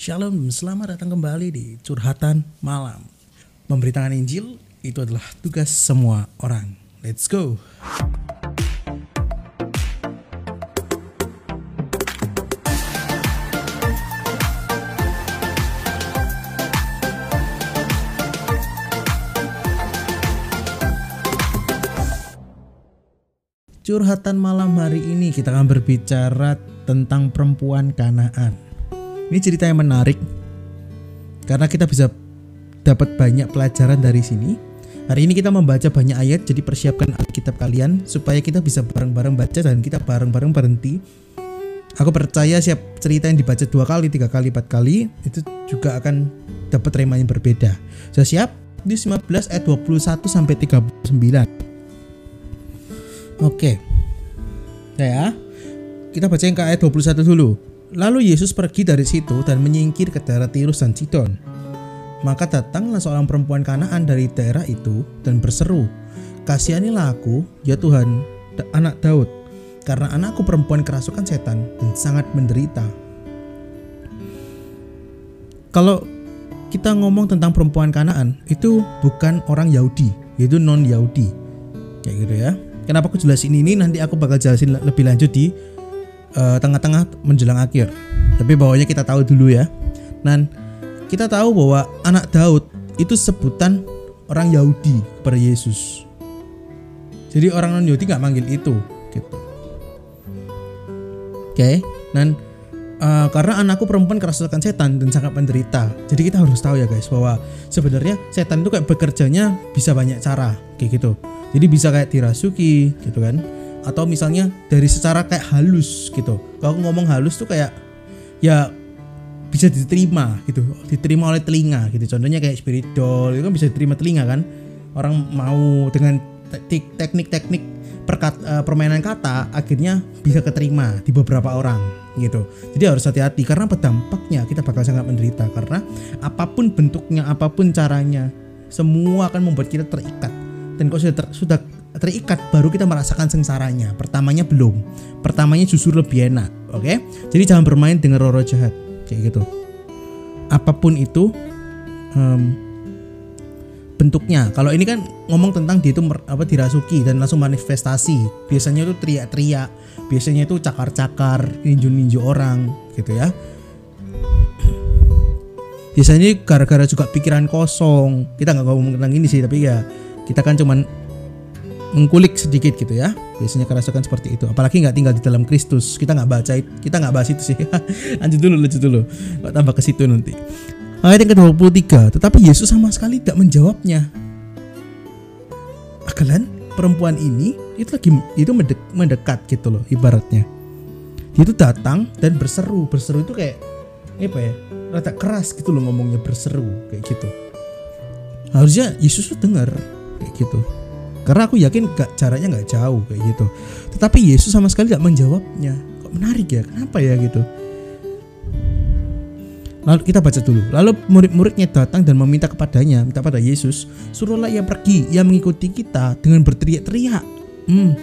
Shalom, selamat datang kembali di Curhatan Malam. Memberitakan Injil itu adalah tugas semua orang. Let's go. Curhatan malam hari ini kita akan berbicara tentang perempuan Kanaan. Ini cerita yang menarik karena kita bisa dapat banyak pelajaran dari sini. Hari ini kita membaca banyak ayat, jadi persiapkan Alkitab kalian supaya kita bisa bareng-bareng baca dan kita bareng-bareng berhenti. Aku percaya siap cerita yang dibaca dua kali, tiga kali, empat kali itu juga akan dapat rema yang berbeda. Sudah siap? Di 15 ayat 21 sampai 39. Oke. Ya. Kita baca yang ke ayat 21 dulu. Lalu Yesus pergi dari situ dan menyingkir ke daerah Tirus dan Sidon. Maka datanglah seorang perempuan Kanaan dari daerah itu dan berseru, "Kasihanilah aku, ya Tuhan, anak Daud, karena anakku perempuan kerasukan setan dan sangat menderita." Kalau kita ngomong tentang perempuan Kanaan, itu bukan orang Yahudi, yaitu non Yahudi. Kayak gitu ya. Kenapa aku jelasin ini nanti aku bakal jelasin lebih lanjut di tengah-tengah uh, menjelang akhir. Tapi bawahnya kita tahu dulu ya. Dan kita tahu bahwa anak Daud itu sebutan orang Yahudi kepada Yesus. Jadi orang non Yahudi nggak manggil itu, gitu. Oke, okay? dan uh, karena anakku perempuan kerasukan setan dan sangat menderita. Jadi kita harus tahu ya guys bahwa sebenarnya setan itu kayak bekerjanya bisa banyak cara, kayak gitu. Jadi bisa kayak dirasuki, gitu kan? Atau misalnya dari secara kayak halus gitu. Kalau ngomong halus tuh kayak ya bisa diterima gitu. Diterima oleh telinga gitu. Contohnya kayak spiritual itu kan bisa diterima telinga kan. Orang mau dengan teknik-teknik perkat, uh, permainan kata akhirnya bisa keterima di beberapa orang gitu. Jadi harus hati-hati karena berdampaknya kita bakal sangat menderita. Karena apa pun bentuknya apa pun caranya semua akan membuat kita terikat. Dan kalau sudah ter, sudah terikat baru kita merasakan sengsaranya. Pertamanya belum. Pertamanya justru lebih enak oke? Okay? jadi jangan bermain dengan roh-roh jahat kayak gitu. Apa pun itu um, bentuknya. Kalau ini kan ngomong tentang dia itu apa dirasuki dan langsung manifestasi. Biasanya itu teriak-teriak biasanya itu cakar-cakar ninju-ninju orang gitu ya. Biasanya gara-gara juga pikiran kosong. Kita nggak ngomong tentang ini sih tapi ya kita kan cuman mengkulik sedikit gitu ya. Biasanya kerasukan seperti itu. Apalagi nggak tinggal di dalam Kristus. Kita nggak baca kita nggak bahas itu sih. Lanjut dulu lanjut dulu. Nggak tambah ke situ nanti. Ayat yang ke-23 tetapi Yesus sama sekali tidak menjawabnya. Akalan perempuan ini itu lagi itu mendek, mendekat gitu loh ibaratnya. Dia itu datang dan berseru. Berseru itu kayak apa ya rada keras gitu loh ngomongnya berseru kayak gitu. Harusnya Yesus tuh dengar kayak gitu karena aku yakin gak caranya nggak jauh kayak gitu tetapi Yesus sama sekali gak menjawabnya kok menarik ya kenapa ya gitu Lalu kita baca dulu. Lalu murid-muridnya datang dan meminta kepadanya, minta pada Yesus, suruhlah ia pergi, ia mengikuti kita dengan berteriak-teriak. Hmm.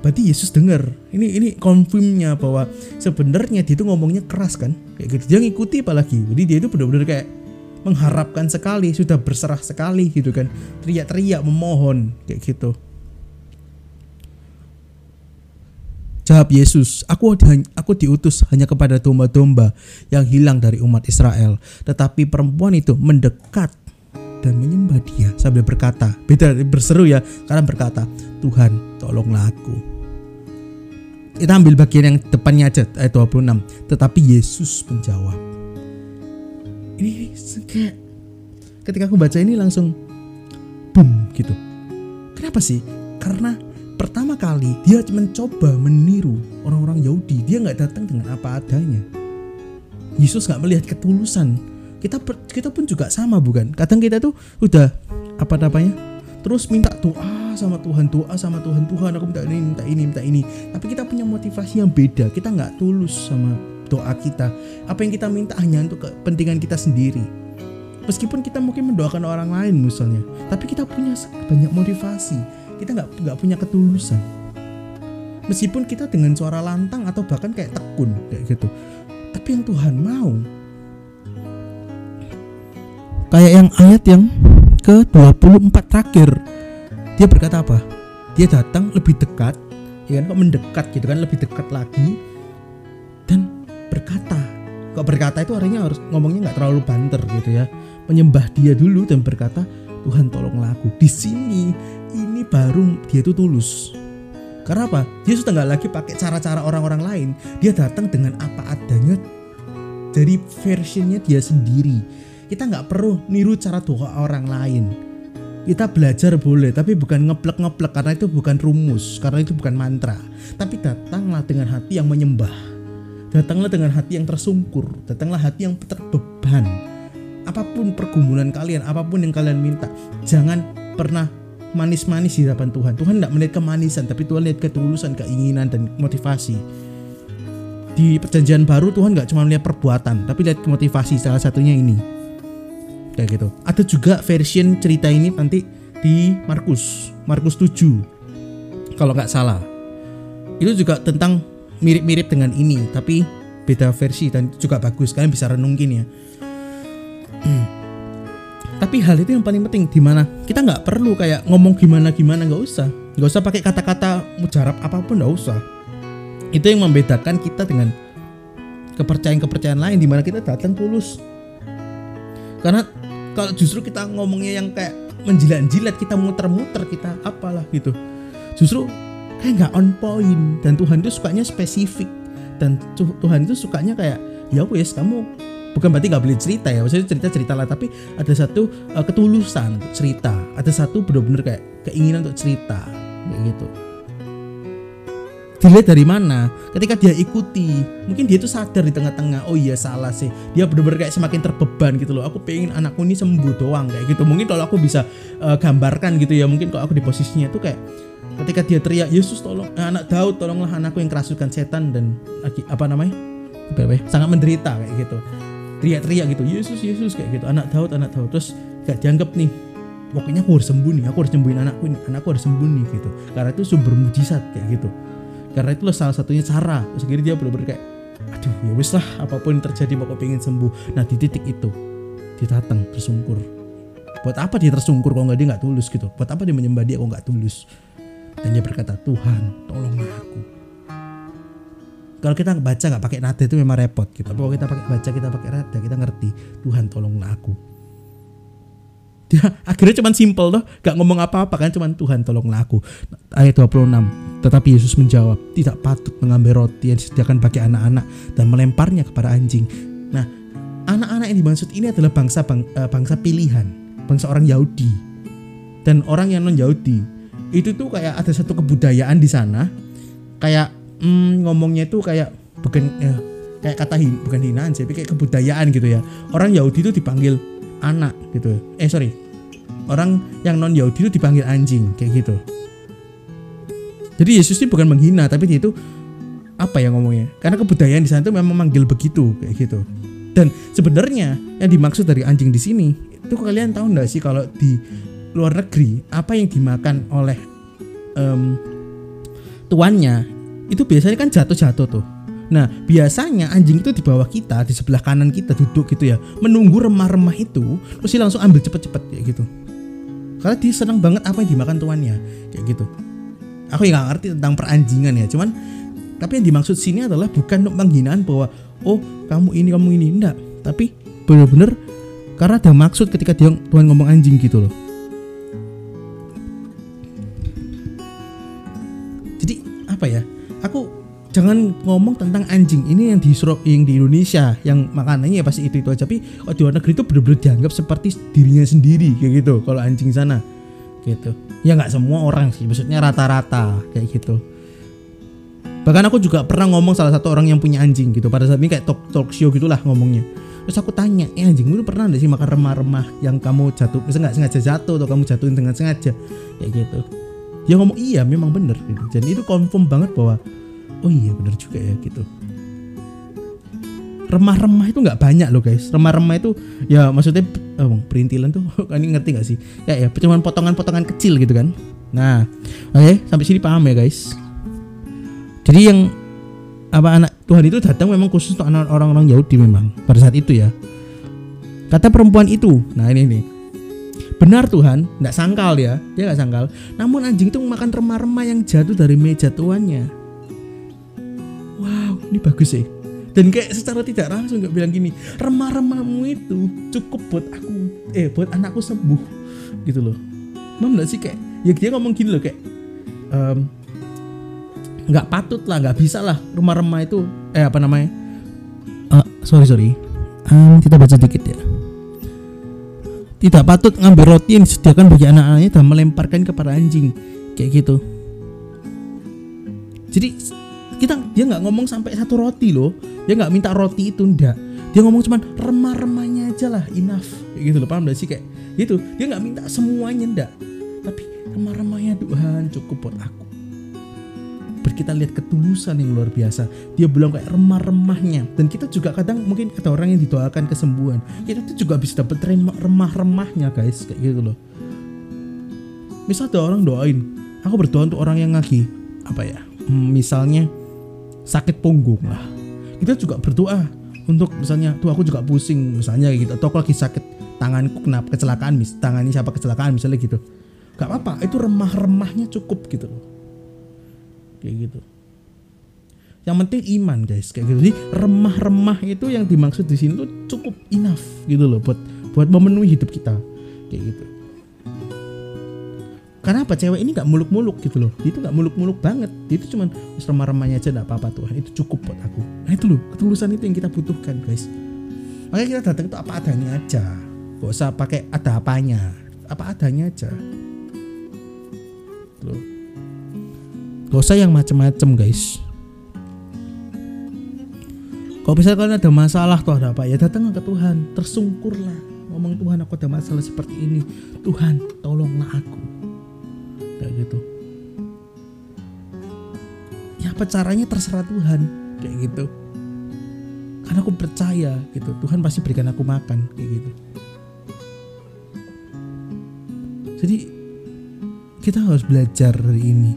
Berarti Yesus dengar. Ini ini konfirmnya bahwa sebenarnya dia itu ngomongnya keras kan, kayak gitu. Dia ngikuti apalagi. Jadi dia itu benar-benar kayak mengharapkan sekali, sudah berserah sekali gitu kan. Teriak-teriak memohon kayak gitu. Jawab Yesus, aku aku diutus hanya kepada domba-domba yang hilang dari umat Israel. Tetapi perempuan itu mendekat dan menyembah dia sambil berkata, beda berseru ya, karena berkata, Tuhan tolonglah aku. Kita ambil bagian yang depannya aja ayat 26. Tetapi Yesus menjawab, ini kayak ketika aku baca ini langsung boom gitu. Kenapa sih? Karena pertama kali dia mencoba meniru orang-orang Yahudi. Dia nggak datang dengan apa adanya. Yesus nggak melihat ketulusan. Kita kita pun juga sama bukan? Kadang kita tuh udah apa namanya? Terus minta doa sama Tuhan, doa sama Tuhan, Tuhan aku minta ini, minta ini, minta ini. Tapi kita punya motivasi yang beda. Kita nggak tulus sama doa kita. Apa yang kita minta hanya untuk kepentingan kita sendiri. Meskipun kita mungkin mendoakan orang lain misalnya, tapi kita punya banyak motivasi. Kita nggak nggak punya ketulusan. Meskipun kita dengan suara lantang atau bahkan kayak tekun kayak gitu. Tapi yang Tuhan mau kayak yang ayat yang ke 24 terakhir dia berkata apa dia datang lebih dekat ya kan kok mendekat gitu kan lebih dekat lagi berkata. Kok berkata itu artinya harus ngomongnya nggak terlalu banter gitu ya. Menyembah dia dulu dan berkata Tuhan tolonglah aku. Di sini ini baru dia itu tulus. Karena apa? Dia sudah nggak lagi pakai cara-cara orang-orang lain. Dia datang dengan apa adanya dari versionnya dia sendiri. Kita nggak perlu niru cara doa orang lain. Kita belajar boleh tapi bukan ngeplek-ngeplek karena itu bukan rumus karena itu bukan mantra. Tapi datanglah dengan hati yang menyembah datanglah dengan hati yang tersungkur datanglah hati yang terbeban. Apa pun pergumulan kalian apa pun yang kalian minta jangan pernah manis-manis di hadapan Tuhan. Tuhan tidak melihat kemanisan tapi Tuhan lihat ketulusan keinginan dan motivasi. Di perjanjian baru Tuhan nggak cuma melihat perbuatan tapi lihat motivasi salah satunya ini. Kayak gitu. Ada juga version cerita ini nanti di Markus Markus 7 kalau nggak salah. Itu juga tentang mirip-mirip dengan ini tapi beda versi dan juga bagus. Kalian bisa renungin ya. Tapi hal itu yang paling penting di mana kita nggak perlu kayak ngomong gimana gimana nggak usah. Nggak usah pakai kata-kata mujarab apa pun nggak usah. Itu yang membedakan kita dengan kepercayaan-kepercayaan lain di mana kita datang tulus. Karena kalau justru kita ngomongnya yang kayak menjilat-jilat kita muter-muter kita apalah gitu. Justru kayak nggak on point. Dan Tuhan itu sukanya spesifik. Dan Tuhan itu sukanya kayak ya wes kamu bukan berarti nggak boleh cerita ya. Maksudnya cerita cerita lah. Tapi ada satu uh, ketulusan untuk cerita. Ada satu benar-benar kayak keinginan untuk cerita. Kayak gitu. Dilihat dari mana? Ketika dia ikuti mungkin dia tuh sadar di tengah-tengah oh iya salah sih. Dia bener-bener kayak semakin terbeban gitu loh. Aku pengen anakku ini sembuh doang kayak gitu. Mungkin kalau aku bisa uh, gambarkan gitu ya. Mungkin kalau aku di posisinya tuh kayak ketika dia teriak Yesus tolong eh, anak Daud tolonglah anakku yang kerasukan setan dan apa namanya? Apa, sangat menderita kayak gitu. Teriak-teriak gitu Yesus Yesus kayak gitu. Anak Daud anak Daud. Terus gak dianggap nih pokoknya aku harus sembuh nih aku harus sembuhin anakku ini anakku harus sembuh nih gitu. Karena itu sumber mujizat kayak gitu. Karena itulah salah satunya cara. Terus akhirnya dia benar-benar kayak aduh ya wis lah apa pun yang terjadi mau pengen sembuh. Nah di titik itu dia datang tersungkur. Buat apa dia tersungkur kalau nggak dia nggak tulus gitu? Buat apa dia menyembah dia kalau nggak tulus dan dia berkata Tuhan tolonglah aku. Kalau kita baca nggak pakai nada itu memang repot gitu. Tapi kalau kita pakai baca kita pakai nada kita ngerti Tuhan tolonglah aku. Dia akhirnya cuman simple loh gak ngomong apa-apa kan cuman Tuhan tolonglah aku. Ayat 26 tetapi Yesus menjawab tidak patut mengambil roti yang disediakan bagi anak-anak dan melemparnya kepada anjing. Nah anak-anak yang dimaksud ini adalah bangsa bang, uh, bangsa pilihan bangsa orang Yahudi. Dan orang yang non Yahudi itu tuh kayak ada satu kebudayaan di sana. Kayak mm, ngomongnya itu kayak bukan eh, kayak kata hin, bukan hinaan sih tapi kayak kebudayaan gitu ya. Orang Yahudi itu dipanggil anak gitu. Eh sorry. Orang yang non Yahudi itu dipanggil anjing kayak gitu. Jadi Yesus ini bukan menghina tapi itu apa ya ngomongnya? Karena kebudayaan di sana itu memang manggil begitu kayak gitu. Dan sebenarnya yang dimaksud dari anjing di sini itu kalian tahu nggak sih kalau di luar negeri apa yang dimakan oleh um, tuannya itu biasanya kan jatuh-jatuh tuh Nah, biasanya anjing itu di bawah kita, di sebelah kanan kita duduk gitu ya, menunggu remah-remah itu, terus dia langsung ambil cepet-cepet kayak gitu. Karena dia senang banget apa yang dimakan tuannya, kayak gitu. Aku ya gak ngerti tentang peranjingan ya, cuman tapi yang dimaksud sini adalah bukan penghinaan bahwa oh kamu ini kamu ini enggak, tapi bener-bener karena ada maksud ketika dia Tuhan ngomong anjing gitu loh. Apa ya? Aku jangan ngomong tentang anjing. Ini yang di yang di Indonesia yang makanannya ya pasti itu itu aja. Tapi kalau di luar negeri itu benar-benar dianggap seperti dirinya sendiri kayak gitu kalau anjing sana. Gitu. Ya nggak semua orang sih maksudnya rata-rata kayak gitu. Bahkan aku juga pernah ngomong salah satu orang yang punya anjing gitu pada saat ini kayak talk, talk show gitulah ngomongnya. Terus aku tanya eh anjingmu itu pernah nggak sih makan remah-remah yang kamu jatuh nggak sengaja jatuh atau kamu jatuhin dengan sengaja? Kayak gitu dia ngomong iya memang bener. Gitu. Jadi itu confirm banget bahwa oh iya bener juga ya gitu. Remah-remah itu nggak banyak loh guys. Remah-remah itu ya maksudnya oh, perintilan tuh kan ngerti gak sih? Ya ya cuma potongan-potongan kecil gitu kan. Nah oke okay, sampai sini paham ya guys. Jadi yang apa anak Tuhan itu datang memang khusus untuk anak orang-orang Yahudi memang pada saat itu ya. Kata perempuan itu, nah ini nih. Benar Tuhan, nggak sangkal ya, dia nggak sangkal. Namun anjing itu makan remah-remah yang jatuh dari meja tuannya. Wow, ini bagus sih. Dan kayak secara tidak langsung nggak bilang gini, remah-remahmu itu cukup buat aku, eh buat anakku sembuh, gitu loh. Mam nggak sih kayak, ya dia ngomong gini loh kayak, nggak patut lah, nggak bisa lah remah-remah itu, eh apa namanya? Eh, sorry sorry, Ehm, kita baca dikit ya tidak patut ngambil roti yang disediakan bagi anak-anaknya dan melemparkan kepada anjing. Kayak gitu. Jadi kita dia nggak ngomong sampai satu roti loh. Dia nggak minta roti itu ndak. Dia ngomong cuman remah-remahnya aja lah enough. Kayak gitu loh paham gak sih? Kayak gitu. Dia nggak minta semuanya ndak. Tapi remah-remahnya Tuhan cukup buat aku Kita lihat ketulusan yang luar biasa. Dia bilang kayak remah-remahnya. Dan kita juga kadang mungkin ada orang yang didoakan kesembuhan. Kita tuh juga bisa remah- remah-remahnya guys. Kayak gitu loh. Misal ada orang doain aku berdoa untuk orang yang lagi apa ya hmm, misalnya sakit punggung lah. Kita juga berdoa untuk misalnya tuh aku juga pusing misalnya gitu. Atau aku lagi sakit tanganku kena kecelakaan mis tangannya siapa kecelakaan misalnya gitu. Gak apa-apa itu remah-remahnya cukup gitu loh kayak gitu. Yang penting iman guys kayak gitu. Jadi remah-remah itu yang dimaksud di sini tuh cukup enough gitu loh buat buat memenuhi hidup kita kayak gitu. Karena apa? Cewek ini nggak muluk-muluk gitu loh. Itu nggak muluk-muluk banget. Dia itu cuman "Wis remah-remahnya aja nggak apa-apa Tuhan. Itu cukup buat aku. Nah itu loh ketulusan itu yang kita butuhkan guys. Makanya kita datang itu apa adanya aja. Gak usah pakai ada apanya. Apa adanya aja. Loh gak usah yang macem-macem guys. Kalau misalnya kalian ada masalah tuh ada apa ya datang ke Tuhan. Tersungkurlah. Ngomong Tuhan aku ada masalah seperti ini. Tuhan tolonglah aku. Kayak gitu. Ya apa caranya terserah Tuhan. Kayak gitu. Karena aku percaya gitu Tuhan pasti berikan aku makan kayak gitu. Jadi kita harus belajar dari ini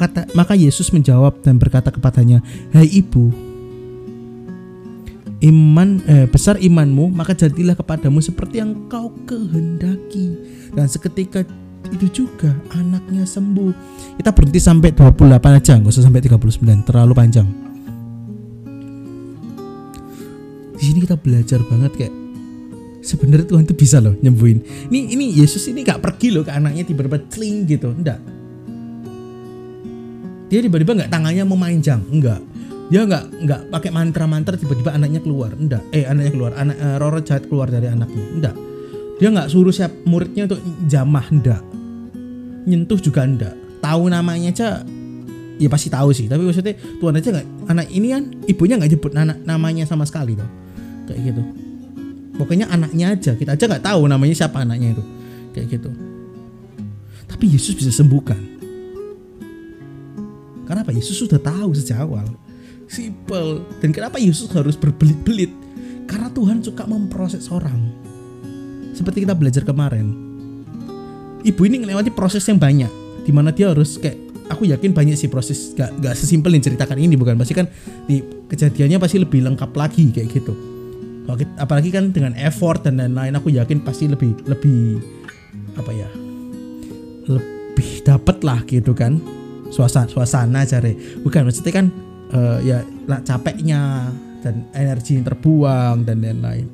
kata maka Yesus menjawab dan berkata kepadanya hai ibu iman eh, besar imanmu maka jadilah kepadamu seperti yang kau kehendaki. Dan seketika itu juga anaknya sembuh. Kita berhenti sampai 28 aja nggak usah sampai 39 terlalu panjang. Di sini kita belajar banget kayak sebenarnya Tuhan tuh bisa loh nyembuhin. Ini ini Yesus ini gak pergi loh ke anaknya tiba-tiba cling gitu enggak dia tiba-tiba nggak tangannya memanjang. Enggak dia nggak nggak pakai mantra-mantra tiba-tiba anaknya keluar. Enggak eh anaknya keluar. Anak eh, roro jahat keluar dari anaknya. Enggak dia nggak suruh siap muridnya untuk jamah. Enggak nyentuh juga enggak tahu namanya aja ya pasti tahu sih. Tapi maksudnya Tuhan aja nggak anak ini kan ibunya nggak nyebut anak namanya sama sekali tuh kayak gitu. Pokoknya anaknya aja. Kita aja nggak tahu namanya siapa anaknya itu. Kayak gitu. Tapi Yesus bisa sembuhkan karena apa Yesus sudah tahu sejak awal? Simple. Dan kenapa Yesus harus berbelit-belit? Karena Tuhan suka memproses orang. Seperti kita belajar kemarin. Ibu ini melewati proses yang banyak di mana dia harus kayak aku yakin banyak sih proses gak, gak sesimpel yang ceritakan ini bukan? Pasti kan di kejadiannya pasti lebih lengkap lagi kayak gitu. Apalagi kan dengan effort dan lain-lain aku yakin pasti lebih lebih apa ya lebih dapat lah gitu kan suasana suasana cari bukan maksudnya kan eh, ya capeknya dan energi yang terbuang dan lain-lain.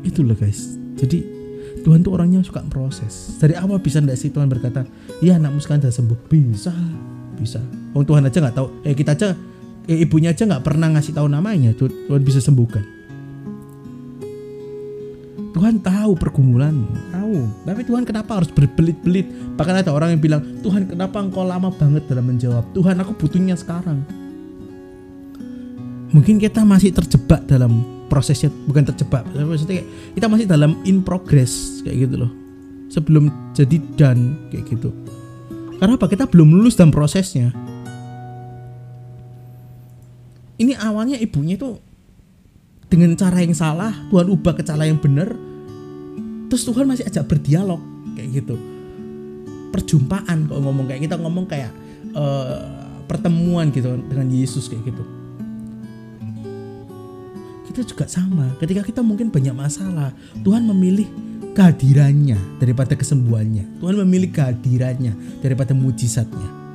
Itulah guys. Jadi Tuhan tuh orangnya suka proses. Dari awal bisa ndak sih Tuhan berkata iya anakmu sekarang sudah sembuh. Bisa bisa. Wong Tuhan aja nggak tahu. Eh kita aja eh, ibunya aja nggak pernah ngasih tahu namanya Tuh- Tuhan bisa sembuhkan Tuhan tahu pergumulanmu. Tahu. Tapi Tuhan kenapa harus berbelit-belit? Bahkan ada orang yang bilang Tuhan kenapa engkau lama banget dalam menjawab? Tuhan aku butuhnya sekarang. Mungkin kita masih terjebak dalam prosesnya bukan terjebak maksudnya kita masih dalam in progress kayak gitu loh. Sebelum jadi dan kayak gitu. Karena apa? Kita belum lulus dalam prosesnya. Ini awalnya ibunya itu dengan cara yang salah Tuhan ubah ke cara yang benar terus Tuhan masih ajak berdialog kayak gitu. Perjumpaan kalau ngomong kayak kita ngomong kayak eh, pertemuan gitu dengan Yesus kayak gitu. Kita juga sama ketika kita mungkin banyak masalah Tuhan memilih kehadirannya daripada kesembuhannya. Tuhan memilih kehadirannya daripada mujizatnya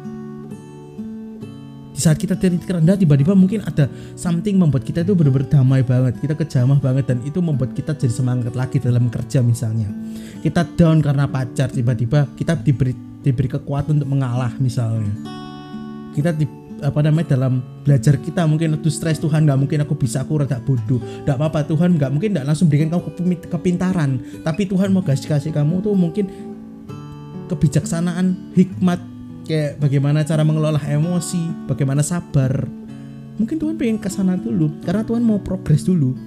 saat kita titik rendah tiba-tiba mungkin ada something membuat kita itu benar-benar damai banget kita kejamah banget dan itu membuat kita jadi semangat lagi dalam kerja misalnya. Kita down karena pacar tiba-tiba kita diberi diberi kekuatan untuk mengalah misalnya. Kita di, apa namanya dalam belajar kita mungkin itu stres Tuhan nggak mungkin aku bisa aku rada bodoh. Nggak apa-apa Tuhan nggak mungkin nggak langsung berikan kamu kepintaran. Tapi Tuhan mau kasih kasih kamu tuh mungkin kebijaksanaan hikmat kayak bagaimana cara mengelola emosi, bagaimana sabar. Mungkin Tuhan pengen ke sana dulu karena Tuhan mau progres dulu.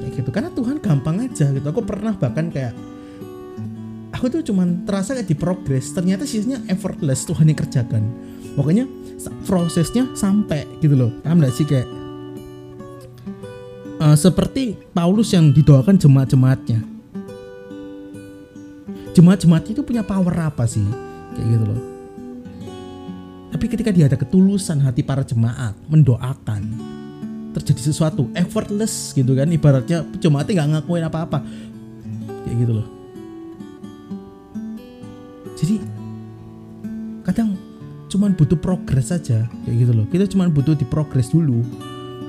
Kayak gitu. Karena Tuhan gampang aja gitu. Aku pernah bahkan kayak aku tuh cuman terasa kayak di progres, ternyata sisanya effortless Tuhan yang kerjakan. Pokoknya prosesnya sampai gitu loh. Paham gak sih kayak uh, seperti Paulus yang didoakan jemaat-jemaatnya. Jemaat-jemaat itu punya power apa sih? Kayak gitu loh tapi ketika dia ada ketulusan hati para jemaat mendoakan terjadi sesuatu effortless gitu kan ibaratnya jemaatnya nggak ngakuin apa-apa. Kayak gitu loh. Jadi kadang cuman butuh progres saja kayak gitu loh. Kita cuman butuh di progres dulu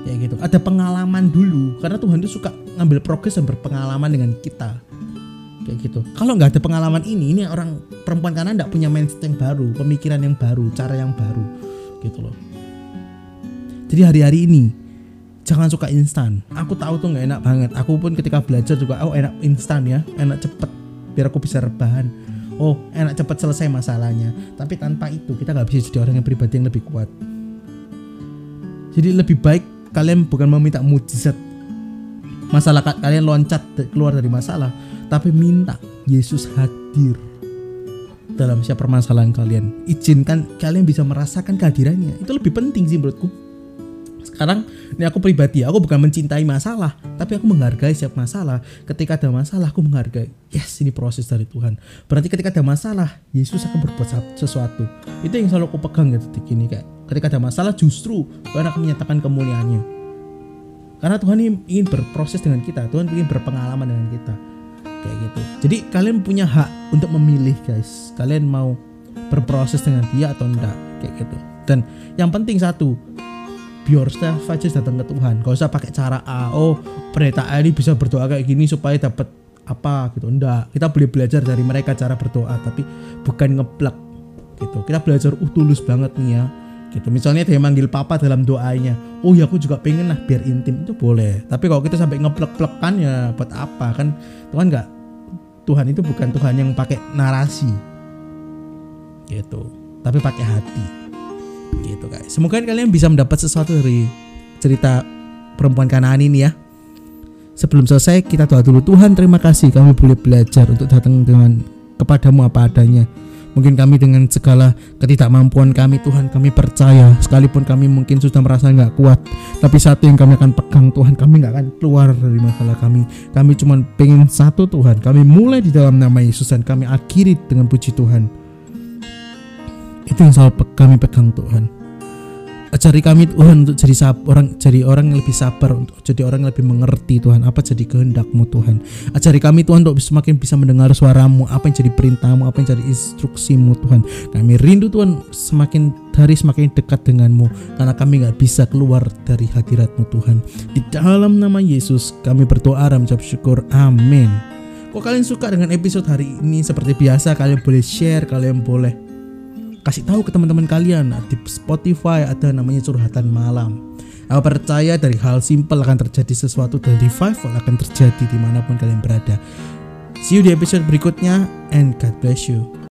kayak gitu. Ada pengalaman dulu karena Tuhan itu suka ngambil progres dan berpengalaman dengan kita kayak gitu. Kalau nggak ada pengalaman ini ini orang perempuan kanan nggak punya mindset yang baru pemikiran yang baru cara yang baru. Gitu loh. Jadi hari-hari ini jangan suka instan. Aku tahu tuh nggak enak banget. Aku pun ketika belajar juga oh enak instan ya enak cepet biar aku bisa rebahan. Oh enak cepet selesai masalahnya. Tapi tanpa itu kita nggak bisa jadi orang yang pribadi yang lebih kuat. Jadi lebih baik kalian bukan meminta mujizat masalah kalian loncat keluar dari masalah tapi minta Yesus hadir dalam siapa permasalahan kalian. Izinkan kalian bisa merasakan kehadirannya. Itu lebih penting sih menurutku. Sekarang ini aku pribadi, aku bukan mencintai masalah, tapi aku menghargai setiap masalah. Ketika ada masalah, aku menghargai. Yes, ini proses dari Tuhan. Berarti ketika ada masalah, Yesus akan berbuat sesuatu. Itu yang selalu aku pegang ya detik ini kayak. Ketika ada masalah, justru Tuhan akan menyatakan kemuliaannya. Karena Tuhan ingin berproses dengan kita, Tuhan ingin berpengalaman dengan kita. Kayak gitu. Jadi kalian punya hak untuk memilih guys. Kalian mau berproses dengan dia atau enggak. Kayak gitu. Dan yang penting satu biar yourself aja datang ke Tuhan. Gak usah pakai cara A oh pendeta A ini bisa berdoa kayak gini supaya dapat apa gitu. Enggak. Kita boleh belajar dari mereka cara berdoa tapi bukan ngeplak gitu. Kita belajar uh tulus banget nih ya gitu. Misalnya dia manggil papa dalam doanya oh ya aku juga pengen lah biar intim. Itu boleh. Tapi kalau kita sampai ngeplek-plekan ya buat apa kan? Tuhan nggak Tuhan itu bukan Tuhan yang pakai narasi. Gitu. Tapi pakai hati. Gitu guys. Semoga kalian bisa mendapat sesuatu dari cerita perempuan Kanaan ini ya. Sebelum selesai kita doa dulu. Tuhan terima kasih. Kami boleh belajar untuk datang dengan kepadamu apa adanya Mungkin kami dengan segala ketidakmampuan kami Tuhan kami percaya. Sekalipun kami mungkin sudah merasa nggak kuat tapi satu yang kami akan pegang Tuhan kami nggak akan keluar dari masalah kami. Kami cuma pengen satu Tuhan kami mulai di dalam nama Yesus dan kami akhiri dengan puji Tuhan. Itu yang selalu kami pegang Tuhan Ajari kami Tuhan untuk jadi sab, orang jadi orang yang lebih sabar untuk jadi orang yang lebih mengerti Tuhan apa jadi kehendakmu Tuhan. Ajari kami Tuhan untuk semakin bisa mendengar suaramu apa yang jadi perintahmu apa yang jadi instruksimu Tuhan. Kami rindu Tuhan semakin hari semakin dekat denganmu karena kami nggak bisa keluar dari hadiratmu Tuhan. Di dalam nama Yesus kami berdoa dan mengucap syukur. Amin. Kok kalian suka dengan episode hari ini seperti biasa kalian boleh share, kalian boleh kasih tahu ke teman-teman kalian nah, di Spotify ada namanya curhatan malam Aku percaya dari hal simple akan terjadi sesuatu dan revival akan terjadi di mana pun kalian berada. See you di episode berikutnya and God bless you.